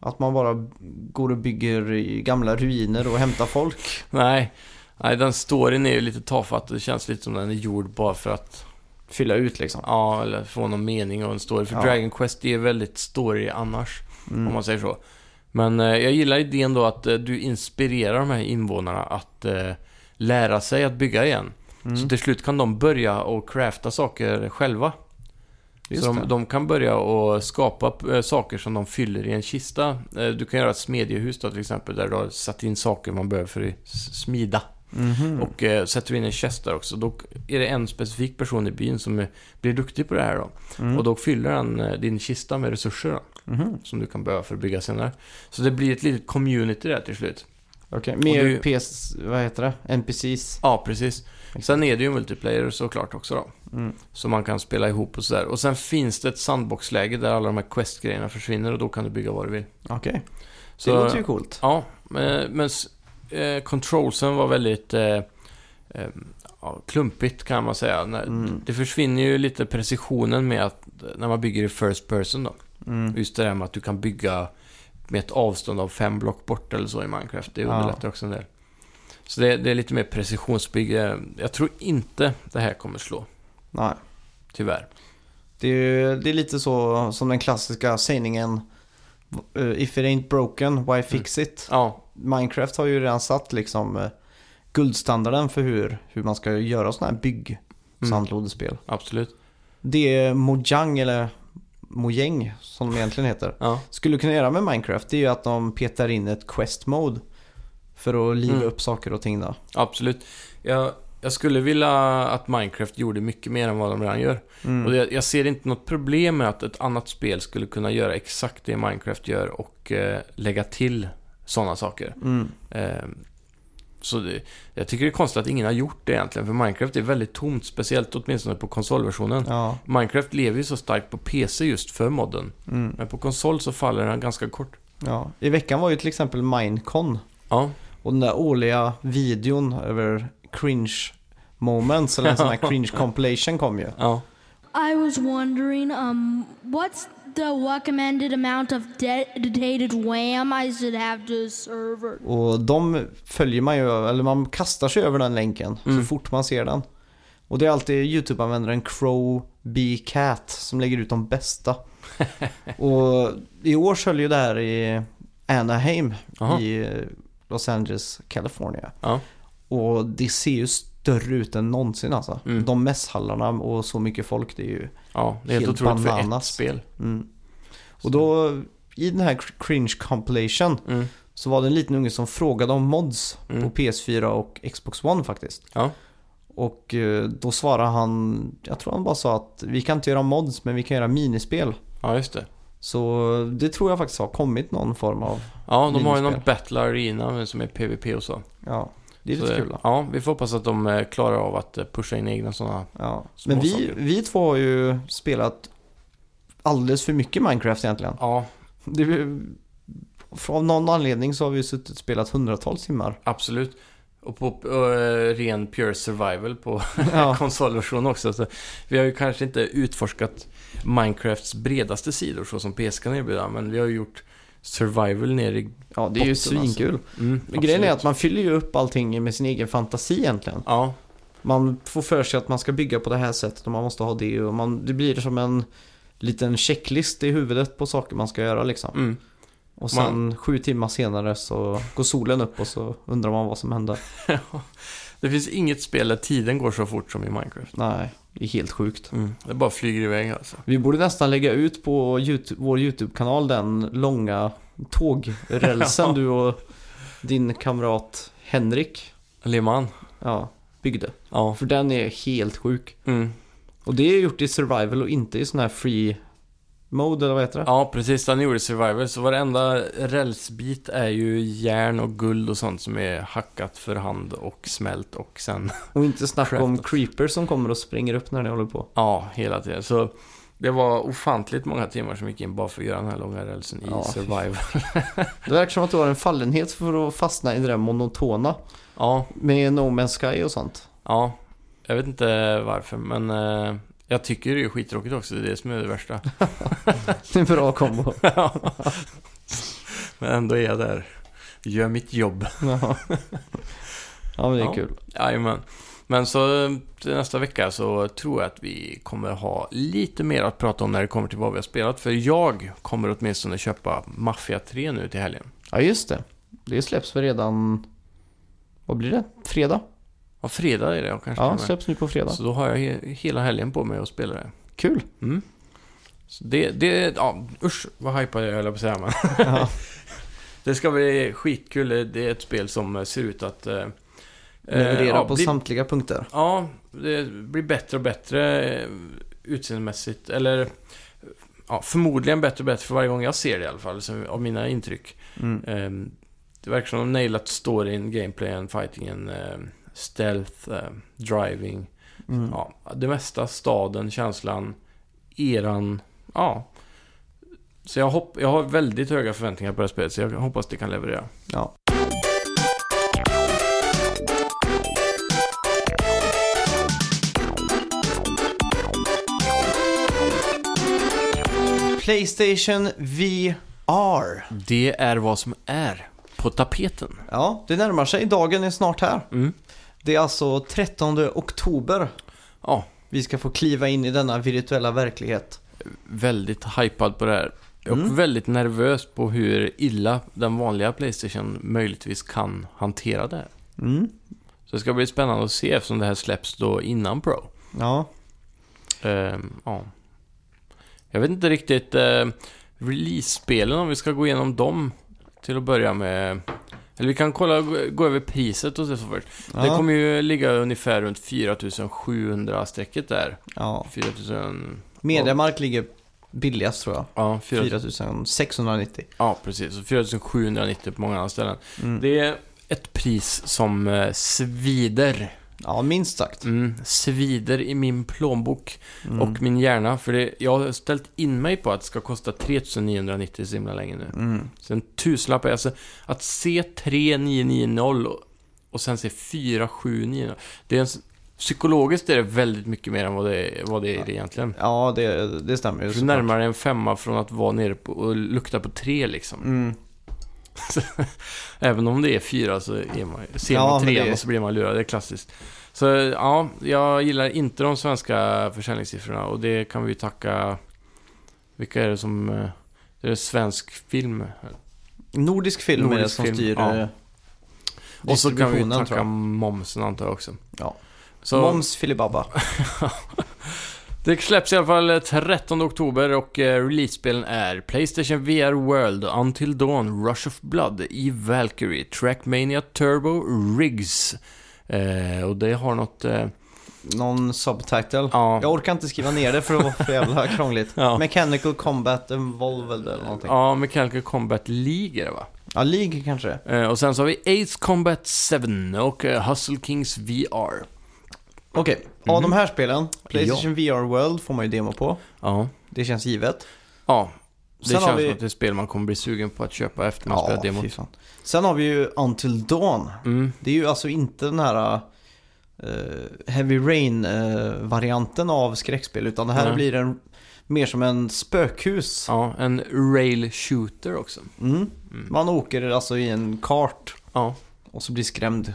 Att man bara går och bygger i gamla ruiner och hämtar folk. nej, nej, den storyn är ju lite tafatt. Det känns lite som den är gjord bara för att Fylla ut liksom. Ja, eller få någon mening och en story. För Ja. Dragon Quest är väldigt story annars, Mm. om man säger så. Men eh, jag gillar idén då att eh, du inspirerar de här invånarna att eh, lära sig att bygga igen. Mm. Så till slut kan de börja och crafta saker själva. Just så de, de kan börja och skapa eh, saker som de fyller i en kista. Eh, du kan göra ett smedjehus då till exempel, där du har satt in saker man behöver för att smida. Mhm. Och eh, sätter du in en chest där också, då är det en specifik person i byn som eh, blir duktig på det här då. Mm. Och då fyller han eh, din kista med resurser då, Mhm. som du kan behöva för att bygga senare. Så det blir ett litet community där till slut. Okej, Och mer du- PS... Vad heter det? NPCs? Ja, precis. Sen är det ju multiplayer såklart också då. Mm. Så man kan spela ihop och sådär. Och sen finns det ett sandboxläge där alla de här quest-grejerna försvinner och då kan du bygga vad du vill. Okej. Det Så- låter ju coolt. Ja, men, men eh, controlsen var väldigt eh, eh, klumpigt kan man säga. Mm. Det försvinner ju lite precisionen med att när man bygger i first person då. Mm. Just det där med att du kan bygga med ett avstånd av fem block bort eller så i Minecraft. Det Ja. underlättar också en del. Så det, det är lite mer precisionsbygge. Jag tror inte det här kommer slå, Nej. tyvärr. Det är, det är lite så som den klassiska sägningen eh, If it ain't broken, why fix it? Ja, Minecraft har ju redan satt liksom eh, guldstandarden för hur, hur man ska göra sådana här bygg Mm. sandlådespel. absolut. Det Mojang eller Mojang som de egentligen heter Ja, skulle kunna göra med Minecraft det är ju att de petar in ett quest mode för att liva Mm. upp saker och ting då. absolut. Jag, jag skulle vilja att Minecraft gjorde mycket mer än vad de redan gör. Mm. Och det, jag ser inte något problem med att ett annat spel skulle kunna göra exakt det Minecraft gör och eh, lägga till sådana saker. Mm. Eh, så det, jag tycker det är konstigt att ingen har gjort det egentligen, för Minecraft är väldigt tomt, speciellt åtminstone på konsolversionen. Ja. Minecraft lever ju så starkt på PC just för modden, Mm. men på konsol så faller den ganska kort. ja. I veckan var ju till exempel Minecon Ja, och den där årliga videon över cringe moments eller en sån här cringe compilation kom ju. ja. I was wondering, um, what's the recommended amount of dedicated I should have to server? Och de följer man ju, eller man kastar sig över den länken Mm. så fort man ser den. Och det är alltid YouTube-användaren Crow B Cat som lägger ut de bästa. och i år höll ju det här i Anaheim Jaha. i Los Angeles, California. Ja. Och det ser ju större ut än någonsin alltså. Mm. De mässhallarna och så mycket folk, det är ju... ja, det är helt, Helt otroligt för ett bananas. spel. Mm. Och då, i den här cringe compilation Mm. så var det en liten unge som frågade om mods Mm. på PS4 och Xbox One faktiskt. Ja. Och eh, då svarade han, jag tror han bara sa att vi kan inte göra mods men vi kan göra minispel. ja, just det. Så det tror jag faktiskt har kommit någon form av, Ja, de har ju Minispel. någon Battle Arena som är PVP och så. ja, det är så lite kul då. Ja, vi får hoppas att de eh, klarar av att eh, pusha in egna sådana. Ja. Men vi, saker. vi två har ju spelat alldeles för mycket Minecraft egentligen. Ja, Det, av någon anledning så har vi suttit och spelat hundratals timmar. absolut. Och på eh, ren pure survival på Ja. konsolversion också. Så vi har ju kanske inte utforskat Minecrafts bredaste sidor så som PS kan erbjuda, men vi har ju gjort survival ner i... Ja, det är ju Botten, alltså. svinkul. Mm, Men grejen är att man fyller ju upp allting med sin egen fantasi egentligen. Ja, Man får för sig att man ska bygga på det här sättet och man måste ha det och man, det blir som en liten checklist i huvudet på saker man ska göra liksom. mm. Och sen sju timmar senare så går solen upp och så undrar man vad som hände. Det finns inget spel där tiden går så fort som i Minecraft. Nej, det är helt sjukt. Mm. Det bara flyger iväg alltså. Vi borde nästan lägga ut på YouTube, vår YouTube-kanal den långa tågrälsen du och din kamrat Henrik Leman. ja, byggde. Ja. För den är helt sjuk. Mm. Och det är gjort i survival och inte i sån här free mode eller vad heter det? Ja, precis. Han gjorde Survivor. Så varenda rälsbit är ju järn och guld och sånt som är hackat för hand och smält och sen... Och inte snacka om creepers som kommer och springer upp när ni håller på. Ja, hela tiden. Så det var ofantligt många timmar som gick in bara för att göra den här långa rälsen i Ja, fy Survivor. Det verkar som att du har en fallenhet för att fastna i det där monotona. Ja, Med No Man's Sky och sånt. ja. Jag vet inte varför, men eh, jag tycker det är skittråkigt också. Det är det som är det värsta. Det är en bra kombo. men ändå är jag där. Gör mitt jobb. Ja, men det är Ja. kul. Jajamän. Men så till nästa vecka så tror jag att vi kommer ha lite mer att prata om när det kommer till vad vi har spelat. För jag kommer åtminstone köpa Mafia 3 nu till helgen. Ja, just det. Det släpps väl redan... Vad blir det? Fredag? Ja, fredag är det jag kanske Ja, släpps nu på fredag. Så då har jag he- hela helgen på mig att spela det. Kul. Mm. Så det, det, ja, usch vad hypad jag höll på att säga men. Ja. Det ska bli skitkul. Det är ett spel som ser ut att... Eh, Leverera ja, på bli- samtliga punkter. Ja, det blir bättre och bättre eh, utseendemässigt. Eller ja, förmodligen bättre och bättre för varje gång jag ser det i alla fall, så, av mina intryck. Mm. Ehm, det verkar som de nailat storyn, gameplayen, fightingen, eh, stealth, eh, driving. Mm. Ja, det mesta, staden, känslan, eran. Ja. Så jag, hopp, jag har väldigt höga förväntningar på det här spelet, så jag hoppas det kan leverera. Ja. Playstation VR. Det är vad som är på tapeten. Ja, det närmar sig. Dagen är snart här. Mm. Det är alltså 13 oktober. Ja, Vi ska få kliva in i denna virtuella verklighet. väldigt hypad på det här. Och Mm. väldigt nervös på hur illa den vanliga Playstation möjligtvis kan hantera det här. Mm. Så det ska bli spännande att se eftersom det här släpps då innan Pro. Ja, Ehm, ja. Jag vet inte riktigt uh, release-spelen om vi ska gå igenom dem till att börja med. Eller vi kan kolla, gå, över priset och så först. Det ja. kommer ju ligga ungefär runt 4700-strecket där. ja. 4000... Mediamark ligger billigast tror jag. Ja, 4, 4690. ja precis. Så 4790 på många andra ställen. Mm. Det är ett pris som eh, svider. Ja, minst sagt. Mm, svider i min plånbok Mm. och min hjärna. För det, jag har ställt in mig på att det ska kosta 3990 så himla länge nu. Mm. Så en tusenlapp, är- alltså att se 3990 och, och sen se 4790. Det är en, psykologiskt är det väldigt mycket mer än vad det är, vad det är egentligen. Ja, det, det stämmer. Du är såklart. närmare en femma från att vara nere på och lukta på tre liksom. Mm. Även om det är fyra så är man, ser Ja, man men trean det- och så blir man lurad. Det är klassiskt. Så ja, jag gillar inte de svenska försäljningssiffrorna och det kan vi tacka... Vilka är det som... eh, Det är svensk film. Nordisk film är det Nordisk som film, styr ja. eh, Och så kan vi tacka momsen antar jag också. Ja. Så Moms filibabba. det släpps i alla fall 13 oktober och eh, release-spelen är Playstation VR World, Until Dawn, Rush of Blood, Eve Valkyrie, Trackmania Turbo, Riggs. Eh, och det har något... Eh, Någon subtitle. ja, Jag orkar inte skriva ner det för det var för jävla krångligt. Ja. Mechanical Combat Evolved eller någonting. Ja, ja, Mechanical Combat League är det va? League kanske. Eh, och sen så har vi Ace Combat 7 och eh, Hustle Kings VR. Okej, av Mhm. de här spelen, Playstation VR World får man ju demo på. Ja, Det känns givet. ja. Det Sen har känns vi- som att det är ett spel man kommer bli sugen på att köpa efter man spelar Ja, demot. fy fan. Sen har vi ju Until Dawn. Mm. Det är ju alltså inte den här... eh, Heavy Rain-varianten av skräckspel. Utan det här Nej. blir en, mer som en spökhus. Ja, en rail shooter också. Mm. Mm. Man åker alltså i en kart Ja, och så blir skrämd.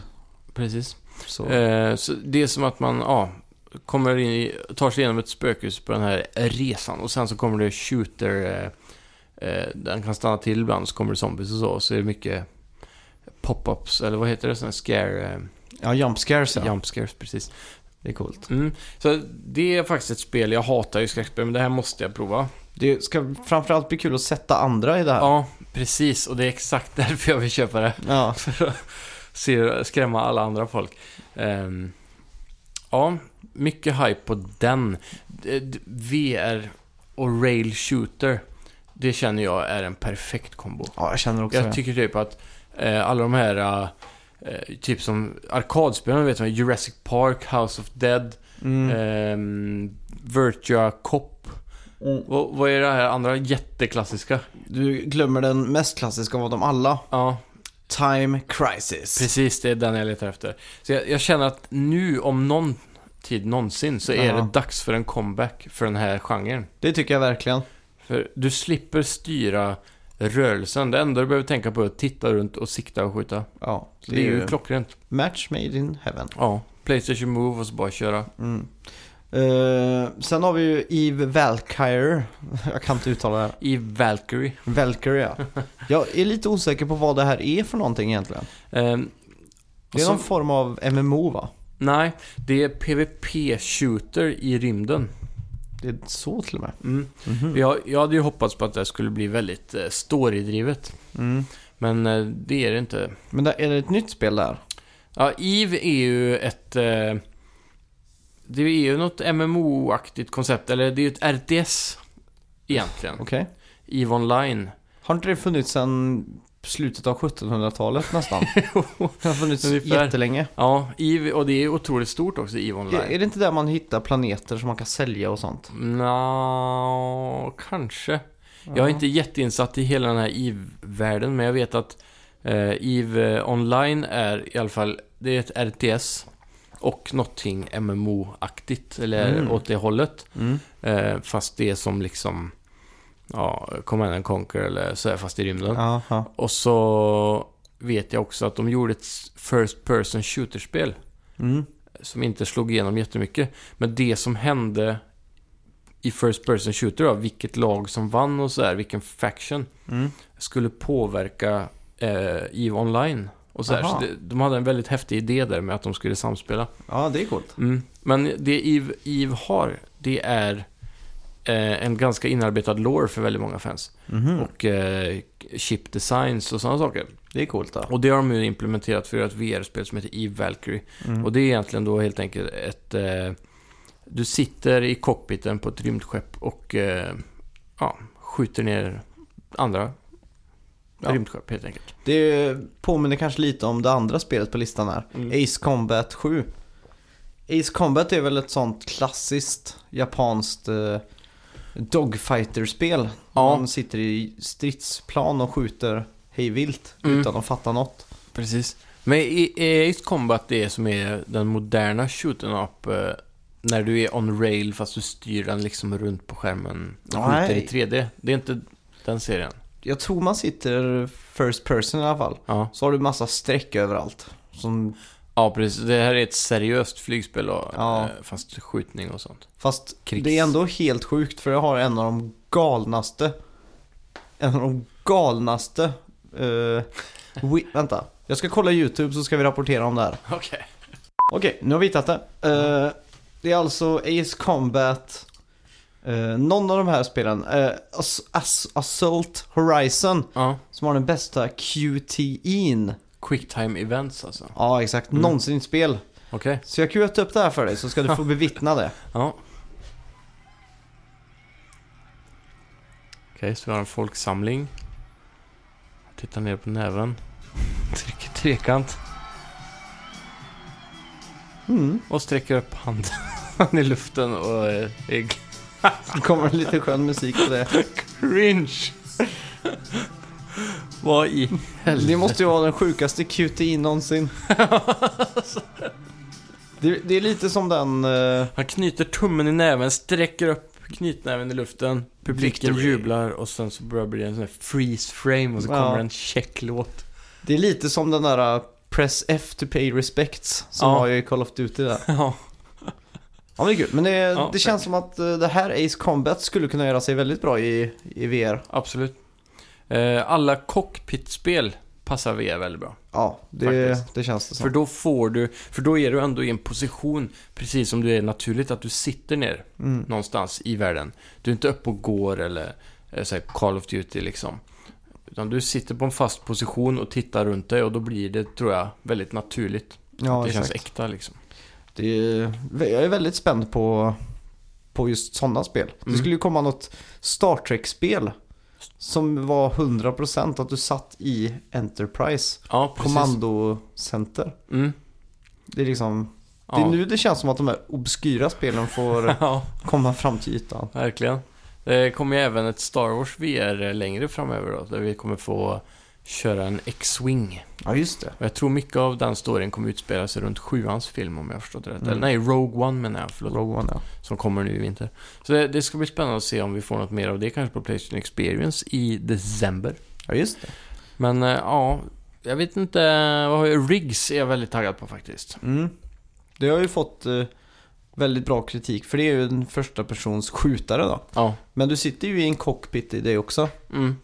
precis. Så. Eh, så det är som att man ja, kommer in i, tar sig igenom ett spökhus på den här resan och sen så kommer det shooter. Eh, eh, den kan stanna till ibland så kommer det zombies och så. Så är det mycket pop-ups, eller vad heter det? Sådana scare, eh, Ja, jump scares ja. jump scares, precis. Det är coolt. Mm. Så det är faktiskt ett spel, jag hatar ju skräckspel, men det här måste jag prova. Det ska framförallt bli kul att sätta andra i det här. Ja, precis. Och det är exakt därför jag vill köpa det. Ja. För att se, skrämma alla andra folk. Ehm, ja, mycket hype på den. VR och rail shooter. Det känner jag är en perfekt kombo. ja, jag känner också Jag det. tycker typ att eh, alla de här, eh, typ som arkadspelen, vet man, Jurassic Park, House of Dead, Mm. ehm, Virtua Cop. Mm. Vad, vad är det här andra jätteklassiska? Du glömmer den mest klassiska av dem alla. Ja, Time Crisis. Precis, det är den jag letar efter. Så jag, jag känner att nu, om någon tid någonsin, så är Ja. det dags för en comeback för den här genren. Det tycker jag verkligen. För du slipper styra rörelsen. Det enda du behöver tänka på är att titta runt och sikta och skjuta. Ja, Så det är ju klockrent. match made in heaven. Ja, Playstation Move och så bara köra. Mm. Eh, sen har vi ju Eve Valkyrie. Jag kan inte uttala det här. I Valkyrie. Valkyrie ja. Jag är lite osäker på vad det här är för någonting egentligen. Ehm, Det är och någon så- form av MMO va? Nej, det är PVP-shooter i rymden. Det är så till och med. Mm. Mhm. Jag, jag hade ju hoppats på att det skulle bli väldigt eh, storydrivet. Mm. Men eh, det är det inte. Men där, är det ett nytt spel där? Ja, EVE är ju ett... Eh, det är ju något MMO-aktigt koncept, eller det är ju ett RTS egentligen. Okej. EVE Online. Har inte det funnits sedan slutet av 1700-talet nästan? det har funnits Ungefär. jättelänge. Ja, EVE, och det är otroligt stort också, EVE Online. är det inte där man hittar planeter som man kan sälja och sånt? Nå, kanske. Jag är inte jätteinsatt i hela den här EVE-världen, men jag vet att eh, EVE Online är i alla fall, det är ett RTS och någonting MMO-aktigt, eller Mm. åt det hållet. Mm. Eh, fast det är som liksom, ja, Command and Conquer eller så här fast i rymden. Aha. Och så vet jag också att de gjorde ett First Person Shooter-spel Mm. som inte slog igenom jättemycket. Men det som hände i First Person Shooter då, vilket lag som vann och så här, vilken faction, Mm. skulle påverka eh, EVE Online. Och så här, Aha. så det, de hade en väldigt häftig idé där med att de skulle samspela. Ja, det är coolt. Mm. Men det EVE, EVE har, det är eh, en ganska inarbetad lore för väldigt många fans. Mhm. Och eh, chip designs och sådana saker. Det är coolt då. Och det har de ju implementerat för ett VR-spel som heter EVE Valkyrie. Mm. Och det är egentligen då helt enkelt ett... Eh, du sitter i cockpiten på ett rymdskepp och eh, ja, skjuter ner andra Ja. rymdskepp helt enkelt. Det påminner kanske lite om det andra spelet på listan här. Mm. Ace Combat 7. Ace Combat är väl ett sånt klassiskt japanskt eh, dogfighter-spel. Ja. Man sitter i stridsplan och skjuter hejvilt Mm. utan att fatta något. Precis. Men i, i Ace Combat det som är den moderna shooten up eh, när du är on rail fast du styr den liksom runt på skärmen och skjuter Nej. i 3D. Det är inte den serien. Jag tror man sitter first person i alla fall. Ja. Så har du massa streck överallt. Som, ja, precis. Det här är ett seriöst flygspel och, Ja. eh, fast skjutning och sånt. fast Krigs. det är ändå helt sjukt för jag har en av de galnaste En av de galnaste eh, wi- Vänta, jag ska kolla YouTube så ska vi rapportera om det här. Okej. Okej, nu har vi hittat det. Eh, det är alltså Ace Combat. Eh, någon av de här spelen. eh, Ass- Ass- Assault Horizon. Ja. Som har den bästa QTE'n. Quicktime events alltså. Ja, exakt. Mm. Någonsin spel. Okej. Så jag kutat upp det här för dig så ska du få bevittna det. Ja. Okej, så vi har en folksamling. Tittar ner på näven. Trycker trekant. Mm. Och sträcker upp handen i luften och eh, är Det kommer lite skön musik på det. cringe. Vad i Det måste ju vara den sjukaste QTE någonsin. Det, det är lite som den... eh, Han knyter tummen i näven, sträcker upp knytnäven i luften. Publiken Victory. jublar och sen så börjar det bli en sån här freeze frame och så Ja. kommer en checklåt. det är lite som den där uh, Press F to pay respects som Ja. har ju Call of Duty där. Ja. Ja, men det är kul. Men det, Ja, det känns som att eh, det här Ace Combat skulle kunna göra sig väldigt bra i, i VR. Absolut. Eh, alla cockpitspel passar VR väldigt bra. Ja, det, det känns det som. För då får du, för då är du ändå i en position, precis som du är naturligt, att du sitter ner Mm. någonstans i världen. Du är inte uppe och går eller eh, så här, Call of Duty liksom. Utan du sitter på en fast position och tittar runt dig och då blir det, tror jag, väldigt naturligt. Ja, det känns exakt. äkta liksom. Det är, jag är väldigt spänd på, på just sådana spel. Det Mm. skulle ju komma något Star Trek-spel som var 100% att du satt i Enterprise, Ja, precis. kommandocenter. Mm. Det är liksom, Ja. det är nu det känns som att de här obskyra spelen får ja, komma fram till ytan. verkligen. Det kommer ju även ett Star Wars VR längre framöver då, där vi kommer få köra en X-Wing. Ja, just det. Och jag tror mycket av den storyn kommer utspela sig runt sjuans film om jag har förstått det rätt. Mm. Eller nej, Rogue One menar jag, förlåt. Rogue One, ja. Som kommer nu i vinter. Så det, det ska bli spännande att se om vi får något mer av det kanske på Playstation Experience i december. Ja, just det. Men eh, ja, jag vet inte. Vad har jag? Riggs är jag väldigt taggad på faktiskt. Mm. Det har ju fått eh, väldigt bra kritik, för det är ju en första persons skjutare då. Ja. Men du sitter ju i en cockpit i det också. Mm,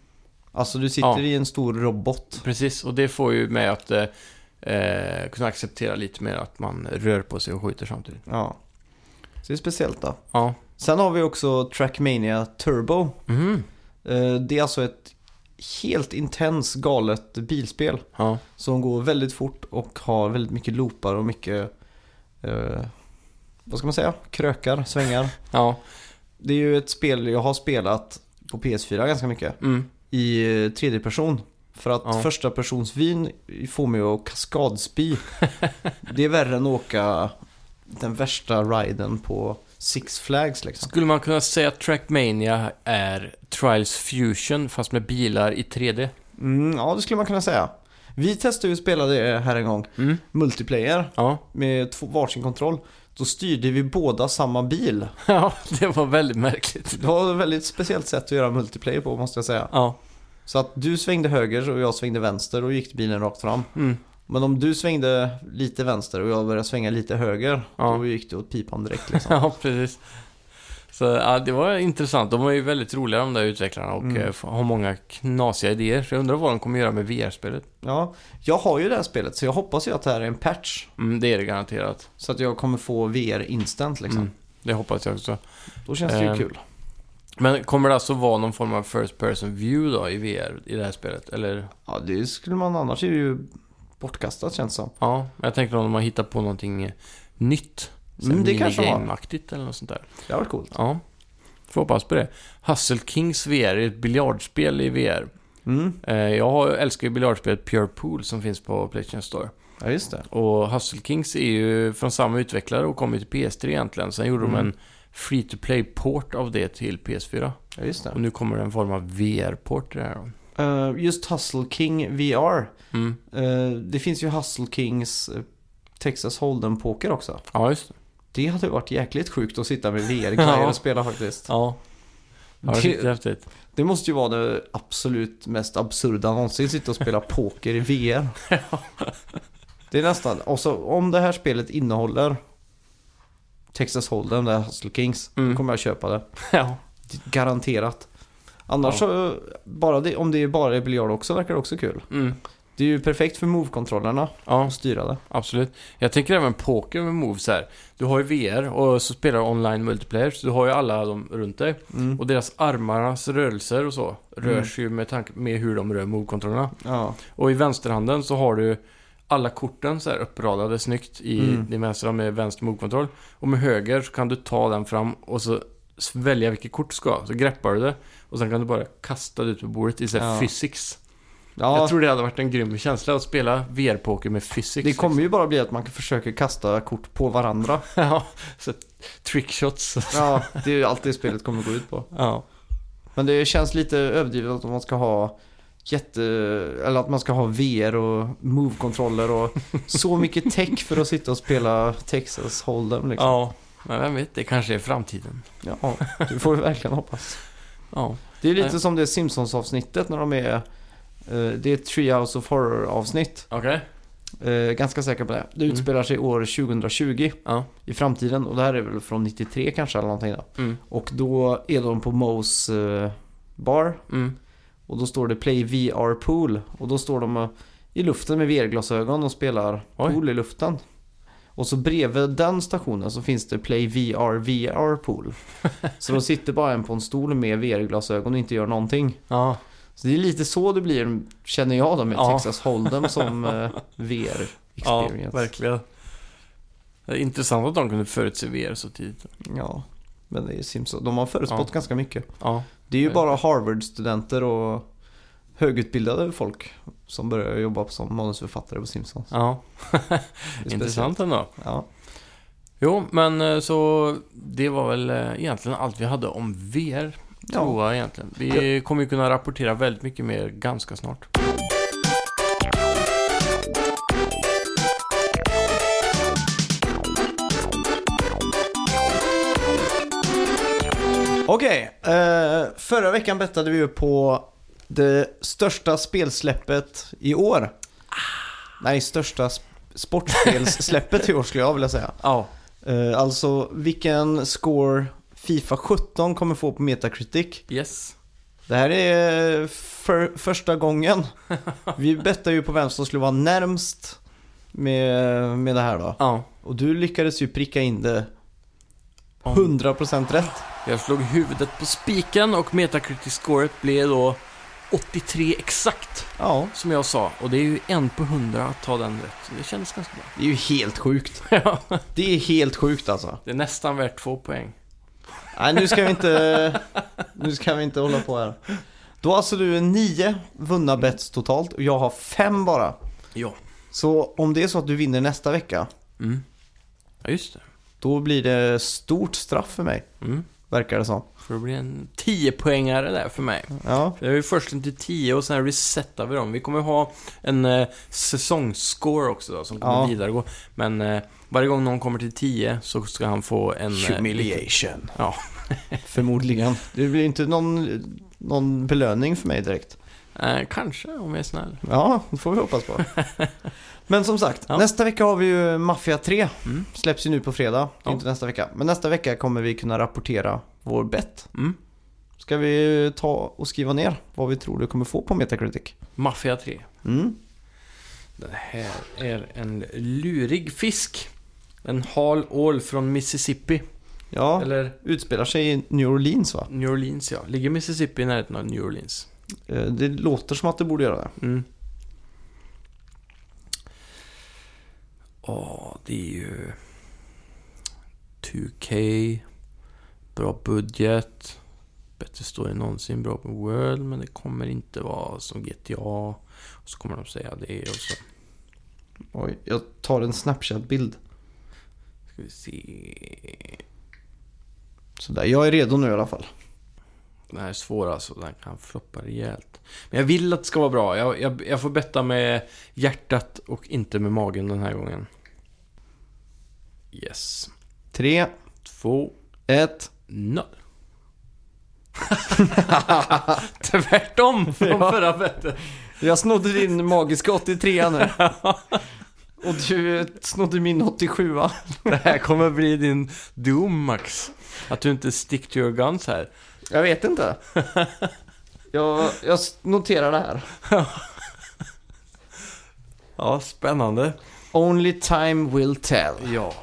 Alltså du sitter Ja. i en stor robot. precis, och det får ju mig att eh, eh, kunna acceptera lite mer att man rör på sig och skjuter samtidigt. Ja. Så det är speciellt då. Ja. Sen har vi också Trackmania Turbo. Mhm. Eh, Det är alltså ett helt intens galet bilspel. Ja. Som går väldigt fort och har väldigt mycket loopar och mycket... Eh, vad ska man säga? Krökar, svängar. Ja. Det är ju ett spel jag har spelat på PS4 ganska mycket. Mm. I eh, tredje person. För att Ja. första persons vin får mig att kaskadspy. det är värre än att åka den värsta riden på Six Flags liksom. Skulle man kunna säga att Trackmania är Trials Fusion fast med bilar i 3D? Mm, ja, det skulle man kunna säga. Vi testade ju att spela det här en gång. Mm. Multiplayer Ja. med två, varsin kontroll. Då styrde vi båda samma bil. ja, det var väldigt märkligt. Det var ett väldigt speciellt sätt att göra multiplayer på måste jag säga. Ja. Så att du svängde höger och jag svängde vänster och gick bilen rakt fram. Mm. Men om du svängde lite vänster och jag började svänga lite höger, Ja. då gick det åt pipan direkt liksom. Ja, precis. Så ja, det var intressant. De var ju väldigt roliga de där utvecklarna och Mm. eh, har många knasiga idéer. Så jag undrar vad de kommer göra med VR-spelet. Ja, jag har ju det här spelet så jag hoppas ju att det här är en patch. Mm, det är det garanterat. Så att jag kommer få VR instant liksom. Mm, det hoppas jag också. Då känns det ju Eh, kul. Men kommer det alltså vara någon form av first person view då i VR i det här spelet? Eller? Ja, det skulle man annars är det ju bortkastat känns det som. Ja, jag tänker om de har hittat på någonting eh, nytt. Mm, det kanske de minigame-aktigt eller något sånt där. Det har varit coolt. Ja, får hoppas på det. Hustle Kings VR är ett biljardspel i VR. Mm, Eh, Jag älskar ju biljardspelet Pure Pool som finns på Playstation Store. ja just det. Och Hustle Kings är ju från samma utvecklare och kom ju till PS3 egentligen. Sen gjorde de Mm. en free to play-port av det till PS4. Ja, just Och det. nu kommer det en form av VR-port till det här då. Eh, just Hustle King VR. Mm. Eh, det finns ju Hustle Kings Texas Hold'em Poker också. Ja, just det. Det hade varit jäkligt sjukt att sitta med VR-grejer Ja. och spela faktiskt. Ja, ja det Det, häftigt. det måste ju vara det absolut mest absurda någonsin, sitta och spela poker i VR. Det är nästan, och så om det här spelet innehåller Texas Hold'em, det här Hustle Kings, Mm. då kommer jag köpa det. Ja. Garanterat. Annars Ja. så, bara det, om det är bara är biljard också verkar det också kul. Mm. Det är ju perfekt för move-kontrollerna Ja, att styra det. absolut. Jag tänker även poker med moves här. Du har ju VR och så spelar du online multiplayer, så du har ju alla dem runt dig. Mm. Och deras armarnas rörelser och så rör Mm. sig ju med tanke med hur de rör move-kontrollerna. Ja. Och i vänsterhanden så har du alla korten så här uppradade snyggt i Mm. din vänstra med vänster move-kontroll. Och med höger så kan du ta den fram och så välja vilket kort du ska. Så greppar du det och sen kan du bara kasta det ut på bordet i så här Ja. physics. Ja Jag tror det hade varit en grym känsla att spela VR-poker med physics. det kommer ju bara bli att man försöker kasta kort på varandra. ja, så trickshots. Ja, det är ju allt det spelet kommer gå ut på. ja. Men det känns lite överdrivet att man ska ha jätte... Eller att man ska ha VR och move-kontroller och så mycket tech för att sitta och spela Texas Hold'em liksom. Ja, men vem vet, det kanske är framtiden. Ja, du får verkligen hoppas. Ja, Det är lite Nej. som det Simpsons-avsnittet när de är... eh, Det är ett Treehouse of Horror-avsnitt. okej. Eh, ganska säker på det. Det Mm. utspelar sig år 2020 Ja. i framtiden. Och det här är väl från 93 kanske eller någonting då. Mm. Och då är de på Moes eh, bar. Mm. Och då står det Play VR Pool. Och då står de i luften med VR-glasögon och spelar Oj. pool i luften. Och så bredvid den stationen så finns det Play VR VR Pool. så de sitter bara en på en stol med VR-glasögon och inte gör någonting. Ja. Så det är lite så det blir, känner jag då med Ja. Texas Hold'em som eh, VR ja, verkligen. Det är intressant att de kunde förutse VR så tidigt. Ja, men det är Simpsons. De har förutspått Ja. ganska mycket. Ja, Det är ju bara Harvard-studenter och högutbildade folk som börjar jobba som manusförfattare på Simpsons. ja. Intressant ändå. Ja. Jo, men eh, så det var väl eh, egentligen allt vi hade om VR. Ja. Tror jag egentligen. Vi kommer ju kunna rapportera väldigt mycket mer ganska snart. Okej, eh, förra veckan bettade vi ju på det största spelsläppet i år. Nej, största sp- sportspelssläppet i år skulle jag vilja säga. Ja. Eh, alltså vilken score Fifa 17 kommer få på Metacritic. Yes. Det här är för, första gången. Vi bettade ju på vem som skulle vara närmst med, med det här då. Ja. Och du lyckades ju pricka in det Om- 100% rätt. Jag slog huvudet på spiken och Metacritic-scoret blev då 83 exakt, Ja, som jag sa. Och det är ju en på 100 att ta den rätt. Så det kändes ganska bra. det är ju helt sjukt. Ja. Det är helt sjukt alltså. Det är nästan värt två poäng. Nej, nu ska vi inte, nu ska vi inte hålla på här. Då har alltså du nio vunna bets totalt och jag har fem bara. Ja. Så om det är så att du vinner nästa vecka, Mm. Ja, just det. då blir det stort straff för mig, Mm. Verkar det som. För det blir en 10-poängare där för mig. Ja, För jag är ju först till 10 och sen resetar vi dem. Vi kommer ha en eh, säsongsscore också då, som kommer Ja. vidare gå. Men eh, varje gång någon kommer till 10 så ska han få en... eh, humiliation. Ja. Förmodligen. Det blir inte någon, någon belöning för mig direkt. Eh, kanske, om jag är snäll. Ja, det får vi hoppas på. Men som sagt, Ja. nästa vecka har vi ju Mafia 3. Mm. Släpps ju nu på fredag, Det är Ja. inte nästa vecka. Men nästa vecka kommer vi kunna rapportera vår bet. Mm. Ska vi ta och skriva ner vad vi tror du kommer få på Metacritic? Mafia 3. Mm. Den här är en lurig fisk. En hal ål från Mississippi. Ja, Eller utspelar sig i New Orleans va? New Orleans, ja. Ligger Mississippi i närheten av New Orleans? Eh, Det låter som att det borde göra det. Mm. Åh, det är ju... 2K. Bra budget. Bättre story än någonsin. Bra på World, men det kommer inte vara som GTA. Och så kommer de säga det och så Oj, jag tar en Snapchat-bild. ska vi se. Sådär, jag är redo nu i alla fall. Den här är svår alltså, den kan floppa rejält. Men jag vill att det ska vara bra. Jag, jag, jag får betta med hjärtat och inte med magen den här gången. Yes. Tre, Två, ett. noll. Tvärtom från Ja. förra bettet. Jag snodde din magiska 83 nu. Och du snodde min 87 Det här kommer bli din doom, Max. Att du inte stick to your guns här. Jag vet inte. Jag, jag noterar det här. Ja, spännande. Only time will tell. Ja.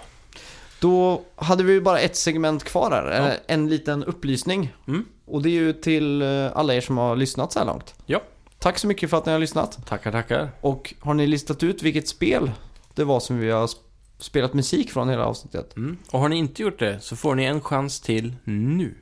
Då hade vi ju bara ett segment kvar här. En, en liten upplysning. Mm. Och det är ju till eh, alla er som har lyssnat så här långt. Ja. Tack så mycket för att ni har lyssnat. Tackar, tackar. Och har ni listat ut vilket spel det var som vi har sp- spelat musik från hela avsnittet? Mm. Och har ni inte gjort det så får ni en chans till nu.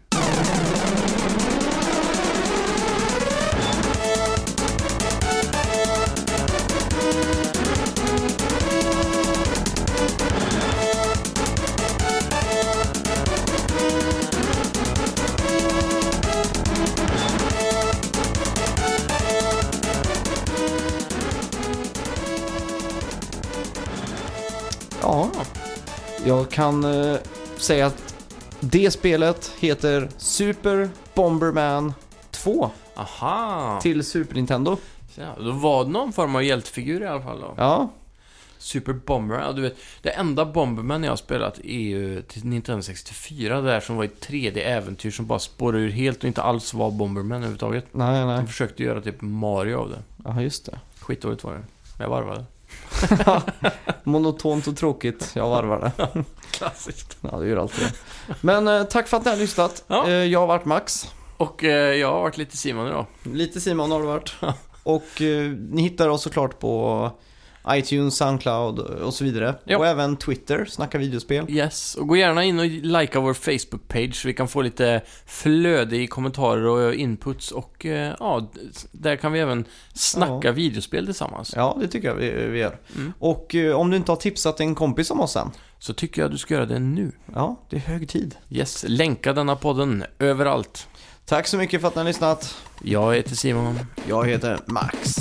Jag kan eh, säga att det spelet heter Super Bomberman 2 Aha! till Super Nintendo. Ja, då var det någon form av hjältefigur i alla fall då. Ja, Super Bomberman, ja du vet. Det enda Bomberman jag har spelat är ju till Nintendo 64 där som var ett 3D-äventyr som bara spårade ur helt och inte alls var Bomberman överhuvudtaget. nej, nej. De försökte göra typ Mario av det. Ja, just det. Skitdåligt var det. Men jag varvade. Monotont och tråkigt. Jag varvar det. Klassiskt. Ja, det gör alltid det. Men eh, tack för att ni har lyssnat. Ja. Eh, jag har varit Max. Och eh, jag har varit lite Simon idag. Lite Simon har du varit. Och eh, ni hittar oss såklart på iTunes, Soundcloud och så vidare. Ja. Och även Twitter, Snacka videospel. Yes, och gå gärna in och likea vår Facebook-page så vi kan få lite flöde i kommentarer och inputs och eh, ja, där kan vi även snacka videospel tillsammans. Ja, det tycker jag vi, vi gör. Mm. Och eh, om du inte har tipsat en kompis om oss än. Så tycker jag du ska göra det nu. Ja, det är hög tid. Yes, länka denna podden överallt. Tack så mycket för att ni har lyssnat. Jag heter Simon. Jag heter Max.